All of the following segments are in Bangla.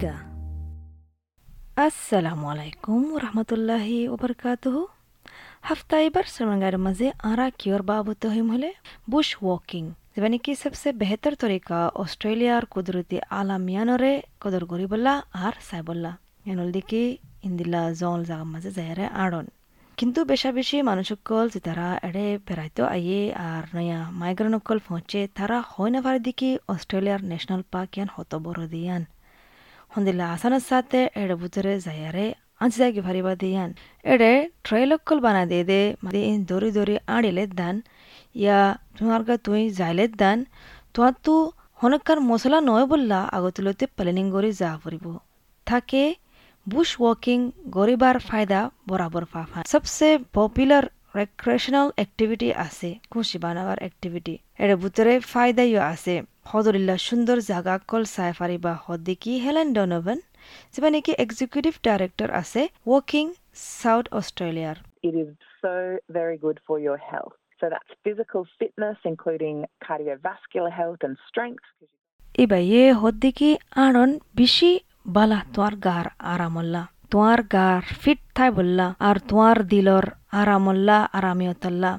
নিগা আসসালামু আলাইকুম রহমতুল্লাহি ওবরকাতুহ হাফতা এবার सरमंगार मजे आरा की और बाबत हिम हले बुश वॉकिंग যেবানি কি সবসে বেহতর তরিকা অস্ট্রেলিয়ার কুদরতি আলামিয়ানরে কদর করিবল্লা আর সাইবল্লা এনল দিকে ইন্দিলা জল জাগা মাঝে যায়ারে আড়ন কিন্তু বেশা বেশি মানুষকল যে তারা এড়ে বেড়াইতো আইয়ে আর নয়া মাইগ্রেনকল পৌঁছে তারা হয় না পারে দিকে অস্ট্রেলিয়ার ন্যাশনাল পার্ক ইয়ান হত বড় দিয়ান ಹೊಂದಿಲ್ಲ ಆಸನ ಸಾತೆ ಎಡೆ ಬುತರೆ ಜಯರೆ ಅಂಚಿದಾಗಿ ಫರಿಬದಿಯನ್ দে ಟ್ರೈಲಕ್ಕಲ್ ইন ಮದೆ ದೊರಿ ದೊರಿ দান ইয়া তোমার গা তুই যাইলে দান তোমার তো হনকার মশলা নয় বললা আগতলতে প্ল্যানিং করে যা পড়িব থাকে বুশ ওয়াকিং গরিবার ফায়দা বরাবর পাফা সবসে পপুলার রেক্রেশনাল অ্যাক্টিভিটি আছে খুশি বানাবার অ্যাক্টিভিটি এর ভিতরে ফায়দাইও আছে হদরিল্লা সুন্দর জাগা কল সাই ফারিবা হদ্দিকি হেলেন ডনোভেন যেবা নাকি এক্সিকিউটিভ ডাইরেক্টর আছে ওয়াকিং সাউথ অস্ট্রেলিয়ার It is so very good for your health. So that's physical fitness, including cardiovascular health and strength. ইবাইয়ে হদ্দিকি আড়ন বেশি বালা তোমার গার আরামল্লা তোমার গার ফিট থাই বললা আর তোমার দিলর আরামল্লা আরামিয়তল্লা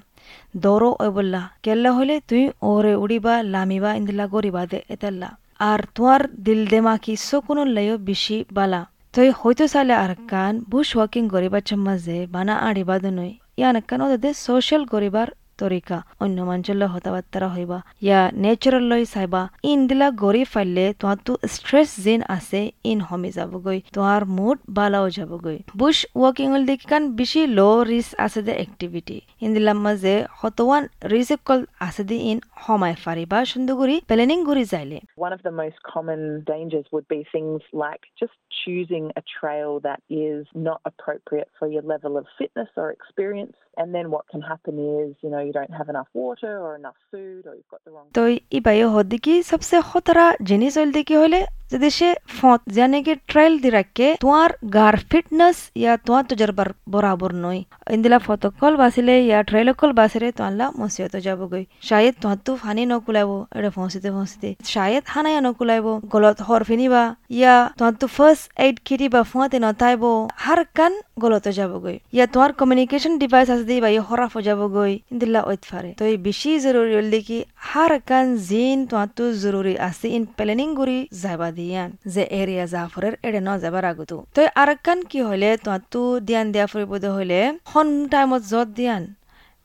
দৌড়ো অবল্লা বললা কেল্লা হলে তুই ওরে উড়িবা লামিবা ইন্দলা গরিবা দে এতাল্লা আর তোমার দিল দেমাকি কোনো লয় বেশি বালা তই হয়তো সালে আর কান বুশ ওয়াকিং গরিবার যে বানা আড়িবা দনই ইয়ান কান ওদের সোশ্যাল গরিবার তরিকা অন্য মানুষের হতাবার্তারা হইবা ইয়া নেচারাল লই চাইবা ইন দিলা গড়ি ফাইলে তোমার তো স্ট্রেস জিন আছে ইন হমি যাবগৈ তোমার মুড বালাও যাবগৈ বুশ ওয়াকিং হল দেখি কান বেশি লো রিস্ক আছে দে এক্টিভিটি ইন দিলাম মাঝে হতওয়ান রিস্ক কল আছে দি ইন হমায় ফারিবা সুন্দর করি প্ল্যানিং করি যাইলে One of the most common dangers would be things like just choosing a trail that is not appropriate for your level of fitness or experience. And then what can happen is, you know, তই ই বায়ু হত দেখি চবচে খতৰা জেনি চলি হলে তো হল দেখি হলে যদি সে ফত জানে কি ট্রায়াল দি রাখে তোমার গার ফিটনেস ইয়া তোমার তজরবার বরাবর নয়। ইন্দিলা ফতকল বাসিলে ইয়া ট্রায়ালকল বাসিলে তোয়াল্লা মসিয়ত যাব গই শায়দ তোমার তো ফানি নকুলাইব এটা ফসিতে ফসিতে। শায়দ হানায়া নকুলাইব গলত হর ফিনিবা। ইয়া তোমার তো ফার্স্ট এইড কিটি বা ফুয়াতে নতাইব। হার কান গলত যাব গই ইয়া তোমার communication har kan zin tuatu zururi asi in planning guri zaba diyan ze area zafurer ere no zabara gutu to arkan ki hole tuatu dian dia furi bodo hole hon time jot diyan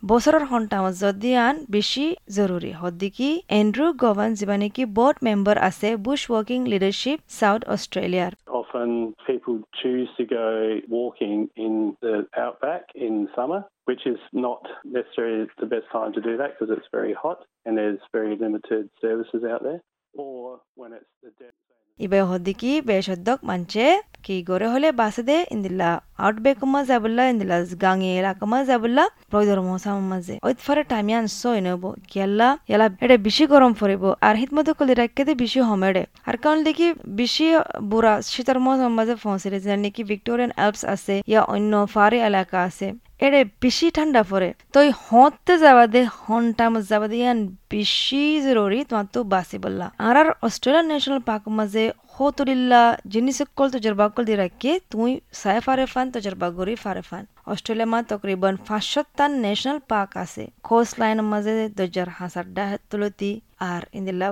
বছৰৰ সন্তামত যদি আন বেছি জৰুৰী সদিকি এণ্ড্ৰু গভান যিবা নেকি বৰ্ড মেম্বাৰ আছে বুছ ৱৰ্কিং লিডাৰশ্বিপ চাউথ অষ্ট্ৰেলিয়াৰ Often people choose to go walking in the outback in summer, which is not necessarily the best time to do that because it's very hot and there's very limited services out there. Or when it's the dead. ইবে হদিকি বেশদ্দক মানছে কি গরে হলে বাসে দে ইন্দিল্লা আউটবেক মা যাবল্লা ইন্দিল্লা গাঙে এলাকা মা যাবল্লা প্রয়োজন মৌসাম মাঝে ওইত ফারে টাইমিয়ান সই নব কিয়াল্লা ইয়ালা এটা বেশি গরম ফরিব আর হিত মতো কলি রাখতে দে বেশি হমেড়ে আর কারণ দেখি বেশি বুড়া শীতের মৌসাম মাঝে ফসিলে যেন নাকি ভিক্টোরিয়ান অ্যালপস আছে ইয়া অন্য ফারে এলাকা আছে এড়ে বেশি ঠান্ডা পড়ে। তো ওই হতে যাবা দে, হনটা মত যাবা দে, ইয়ান বেশি জরুরি, তোমার তো বাসি বললা। আর আর অস্ট্রেলিয়ান ন্যাশনাল পার্ক মাঝে হতরিল্লা জিনিস কল তজরবা কল দি রাখে, তুই সায় ফারে ফান, তজরবা গরি ফারে ফান। অস্ট্রেলিয়া মা তকরিবন পাঁচশতান ন্যাশনাল পার্ক আছে। কোস্ট লাইন মাঝে দজার হাসার ডাহ তুলতি, আর ইন্দিল্লা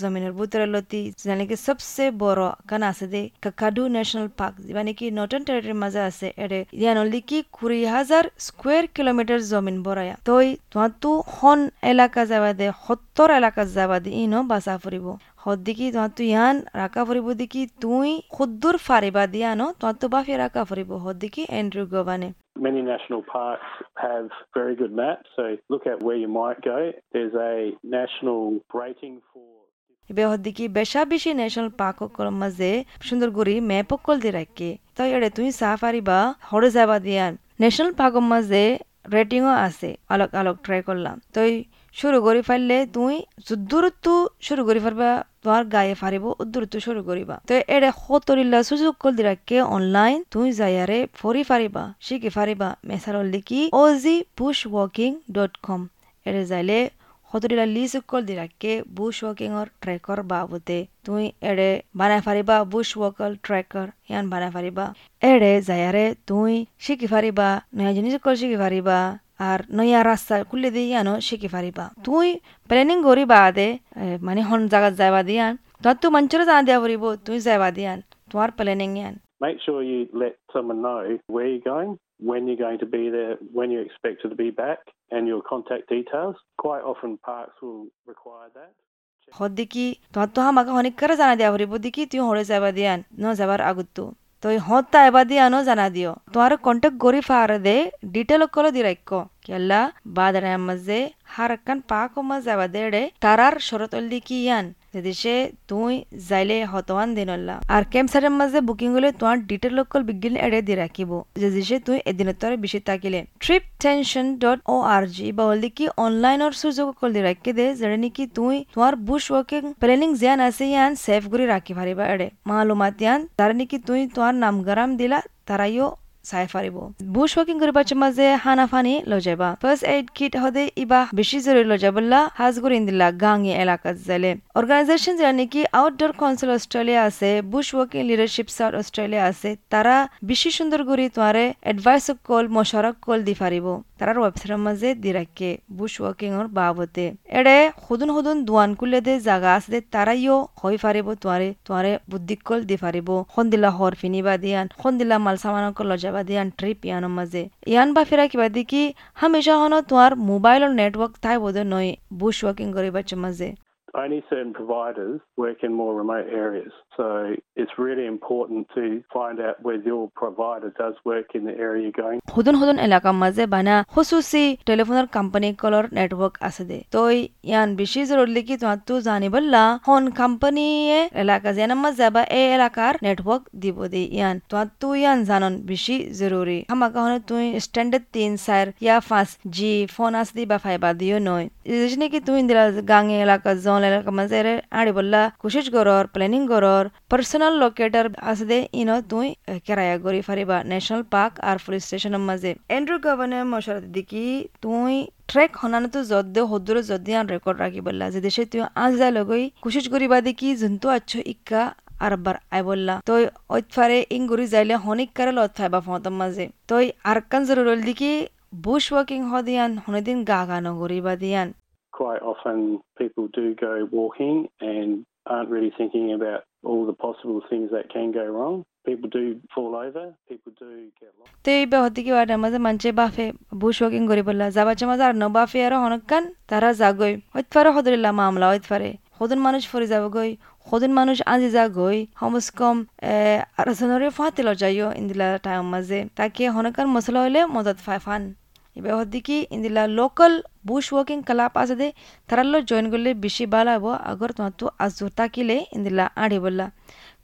জমিনের ভিতরে লতি যেনেকে সবচে বড় কান আছে দে কাকাডু ন্যাশনাল পার্ক মানে কি নর্থন টেরিটরির মাঝে আছে এড়ে ইয়ানলি কি কুড়ি হাজার স্কোয়ার কিলোমিটার জমিন বড়ায়া তই তোমার হন এলাকা যাবা দে সত্তর এলাকা যাবা দে ইনো বাসা ফুরিব হদ্দিকি তোমার ইয়ান রাখা ফুরিব দেখি তুই খুদ্দুর ফারিবা দিয়া ন তোমার তো বাফি রাখা ফুরিব হদ্দিকি এন্ড্রু গবানে Many national parks have very good maps, so look at where you might go. There's a national rating for ইবে হদ্দিকি বেশা বেশি ন্যাশনাল পার্ক অকল মাঝে সুন্দর করি ম্যাপ অকল দি রাখে। তাই এড়ে তুই সাফারি বা হরে যাবা দিয়ান ন্যাশনাল পার্কের মাঝে রেটিংও আছে। আলোক আলোক ট্রাই করলাম। তই শুরু করি ফাইলে তুই দূরত্ব শুরু করি ফারবা তোমার গায়ে ফারিব দূরত্ব শুরু করিবা। তো এড়ে সতরিল্লা সুযোগ কল দি রাখে অনলাইন তুই যাইয়ারে ফরি ফারিবা, শিখি ফারিবা মেসারল লিখি Aussie bush walking dot com এড়ে যাইলে সতৰিলা লিজ উকল দিৰাকে বুছ ৱাকিঙৰ ট্ৰেকৰ বাবতে তুই এডে বানাই ফাৰিবা বুছ ৱাকল ট্ৰেকাৰ ইয়ান বানাই ফাৰিবা এডে যায়াৰে তুই শিকি ফাৰিবা নয়া জিনিস উকল শিকি ফাৰিবা আর নয়া রাস্তা খুলে দিয়ে ইয়ানো শিকি ফারিবা তুই প্ল্যানিং করি বাদে মানে হন জায়গা যাইবা দিয়ান তোর তো মঞ্চরে জানা দিয়া পড়িব তুই যাইবা দিয়ান তোমার প্ল্যানিং ইয়ান Make sure you let someone know where you're going, when you're going to be there, when you're expected to be back, and your contact details. Quite often parks will require that. হদ্দিকি তোমার তো আমাকে অনেক করে জানা দিয়া পড়িব দিকি তুই হরে যাবা দিয়ান ন যাবার আগুতো তো হত্তা এবার দিয়ানো জানা দিও তোমার কন্টেক্ট গরি ফারে দে ডিটেল কলো দি পাক মজ যাবা দেড়ে তারার শরতল দি কি ইয়ান দেশে তুই যাইলে হতওয়ান দিনল্লা আর ক্যাম্প সাইডের মাঝে বুকিং হলে তোমার ডিটেল লোকল বিজ্ঞান এড়ে দি রাখিব যে দেশে তুই এদিন তরে বেশি তাকিলে trip tension dot O R G বা হলদি কি অনলাইনের সুযোগ কল দি রাখি দে যেটা নাকি তুই তোমার বুশ ওয়ার্কিং প্ল্যানিং জিয়ান আছে ইয়ান সেভ করে রাখি পারিবা এড়ে মালুমাত ইয়ান তার নাকি তুই তোমার নামগারাম দিলা তারাইও চাই বুশ বুছ করিবার কৰিব মাজে হানা ফানি লজাইবা ফার্স্ট এইড কিট হদে ইবা বেশি জরুরি লজাবল্লা হাজ হাজগুৰি ইন্দিলা গাঙি এলাকাত যালে অর্গানাইজেশন যারা নাকি আউটডোর কাউন্সিল অস্ট্রেলিয়া আছে, bush walking leadership South Australia আছে, তারা বেশি সুন্দর করে তোমারে এডভাইস কল মশারক কল দি ফারিব। তারার ওয়েবসাইটের মাঝে দি রাখে বুশ ওয়াকিং এর বাবতে। এড়ে হুদুন হুদুন দুয়ান কুলে দে জাগা আছে দে, তারাইও হই ফারিব তোমারে তোমারে বুদ্ধি কল দি ফারিব। সন্দিলা হর ফিনিবা দিয়ান সন্দিলা মাল সামানক লজাবা দিয়ান ট্রিপ ইয়ানোর মাঝে। ইয়ান বা ফেরা কিবা দেখি হামেশা হন তোমার মোবাইলের নেটওয়ার্ক তাই বোধ নয় বুশ ওয়াকিং করিবার মাঝে। Only certain providers work in more remote areas. So it's really important to find out whether your provider does work in the area you're going. হুদুন হুদুন এলাকা মাঝে বানা হুসুসি টেলিফোনের কোম্পানি কলর নেটওয়ার্ক আছে দে তো ইয়ান বেশি জরুরি কি তোমার তো জানিবল্লা হন কোম্পানি এলাকা যেন মাঝে বা এই এলাকার নেটওয়ার্ক দিব দে ইয়ান তোমার তো ইয়ান জানন বেশি জরুরি আমাকে হন তুই স্ট্যান্ডার্ড তিন চার ইয়া পাঁচ জি ফোন আছে দি বা ফাইবা দিও নয় নাকি তুমি দিলা গাঙে এলাকা জন এলাকা মাঝে আড়ি বললা কোশিশ করর প্ল্যানিং করর পার্সোনাল লোকেটার আছে দে ইনো তুই কেরায়া গরি ফারিবা ন্যাশনাল পার্ক আর পুলিশ স্টেশনের মাঝে। এন্ড্রু গভর্নর মশারত দিকি, তুই ট্রেক হনানো তো যদ দে হদ্দুরে যদ দিয়ে রেকর্ড রাখি বললা। যে দেশে তুই আজ যা লগই কোশিশ করিবা দেখি জন্তু আচ্ছ ইক্কা আরবার আই বললা। তই ঐতফারে ইং গুরি যাইলে হনিক কারে লত ফাইবা ফতম মাঝে। তই আরকান জরুর দিকি বুশ ওয়াকিং হদিয়ান হনদিন গা গা নগরিবা দিয়ান। Quite often people do go walking and aren't really thinking about all the possible things that can go wrong. People do fall over, people do get lost. তে এই হতে কি ওয়াটা মাঝে মানছে বাফে বুশ ওয়াকিং করে বললা যাবাচ্ছে মাঝে আর ন বাফে আর হনকান তারা যাগই। হইতে পারে হদরিল্লা মামলা হইতে পারে হদন মানুষ ফরি যাব গই হদন মানুষ আজি যা গই হমস কম আর জনরে ফাতিল যাইও ইন্দিলা টাইম মাঝে। তাকে হনকান মশলা হইলে মদত ফাই ফান। এবার হদ্দিকি ইন্দিলা লোকাল জয়েন করলে বেশি ভালো হব আগর তোমার তো আজুর তাকিলে ইন্দিলা আড়ি বললা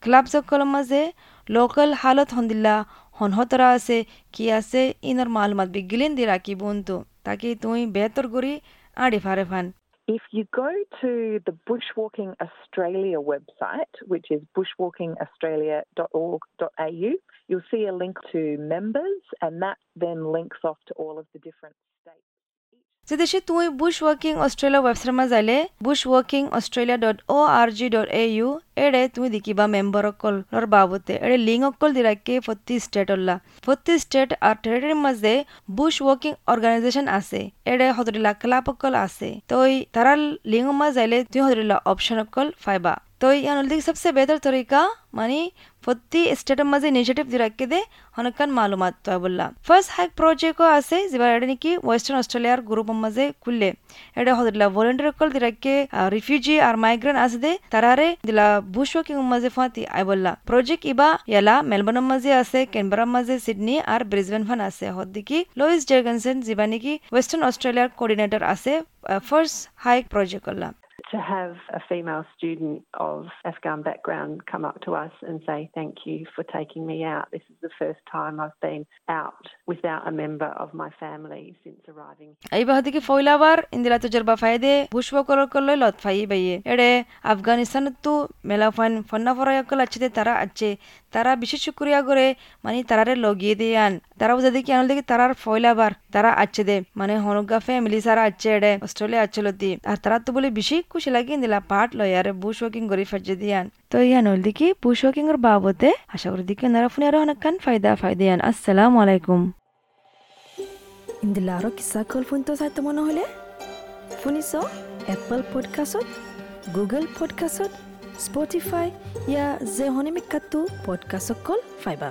ক্লাব সকল মাঝে লোকাল হালত হন্দিল্লা হনহতরা আছে কি আছে ইনর মালুমাত বিগিলিন দি রাখি বন্ধু তাকে তুই বেহতর করি আড়ি ফারে ফান If you go to the Bushwalking Australia website, which is bushwalkingaustralia.org.au, you'll see a link to members, and that then links off to all of the different states. যে দেশে তুই বুশ ওয়াকিং অস্ট্রেলিয়া ওয়েবসাইট মা যাইলে bush walking Australia dot O R G dot A U এড়ে তুমি দেখিবা মেম্বার অকলর বাবতে এড়ে লিঙ্ক অকল দিরাকে প্রতি স্টেট অল্লা প্রতি স্টেট আর টেরিটরির মাঝে বুশ ওয়াকিং অর্গানাইজেশন আছে এড়ে হদরিলা ক্লাব অকল আছে তো তারা লিঙ্ক মা যাইলে তুমি হদরিলা অপশন অকল ফাইবা तो यानल्दी सबसे बेहतर तरीका मानी फत्ती स्टेटम मजे इनिशिएटिव दिराक्के दे हनकन मालूमात तो बोलला फर्स्ट हैक प्रोजेक्ट को आसे जिबार एडनी की वेस्टर्न ऑस्ट्रेलियार ग्रुप मजे खुलले एडे हदला वॉलंटियर कल दिराक्के रिफ्यूजी आर माइग्रेंट आसे दे तरारे दिला बुशो के मजे फाती आय बोलला प्रोजेक्ट इबा याला मेलबर्न मजे आसे कैनबरा मजे सिडनी आर ब्रिस्बेन फन आसे हद की लुइस जर्गनसन जिबानी की वेस्टर्न ऑस्ट्रेलियार कोऑर्डिनेटर आसे फर्स्ट हाइक प्रोजेक्ट करला to have a female student of Afghan background come up to us and say, Thank you for taking me out. This is the first time I've been out without a member of my family since arriving. bahadiki foilabar indila tajarba faide bushwa kolol kolol lot fai baye ede afghanistan tu mela fan fonna fora yakol achete tara acche tara বিশেষ শুক্রিয়া করে মানে তারারে লগিয়ে দিয়ান তারা বুঝা দেখি আনল দেখি তারার ফয়লাবার তারা আচ্ছে দে মানে হনুগা ফ্যামিলি সারা আচ্ছে এডে অস্ট্রেলিয়া আচ্ছিল দি আর তারা তো বলে বেশি খুশি লাগিয়ে দিলা পার্ট লয়ারে বুশ ওয়াকিং করে ফাজে দিয়ান। তো ইয়ান হল দেখি বুশ ওয়াকিং এর বাবদে আশা করি দেখি নারা ফুনে আরও অনেক কান ফায়দা ফায়দিয়ান আসসালামু আলাইকুম। ইন্দিলা আরও কিসা কল ফোন তো চাইতে মনে হলে? শুনিছ এপল পডকাষ্টত গুগল পডকাষ্টত স্পটিফাই ইয়া যে হনিমিকাটো পডকাষ্ট কল ফাইবা।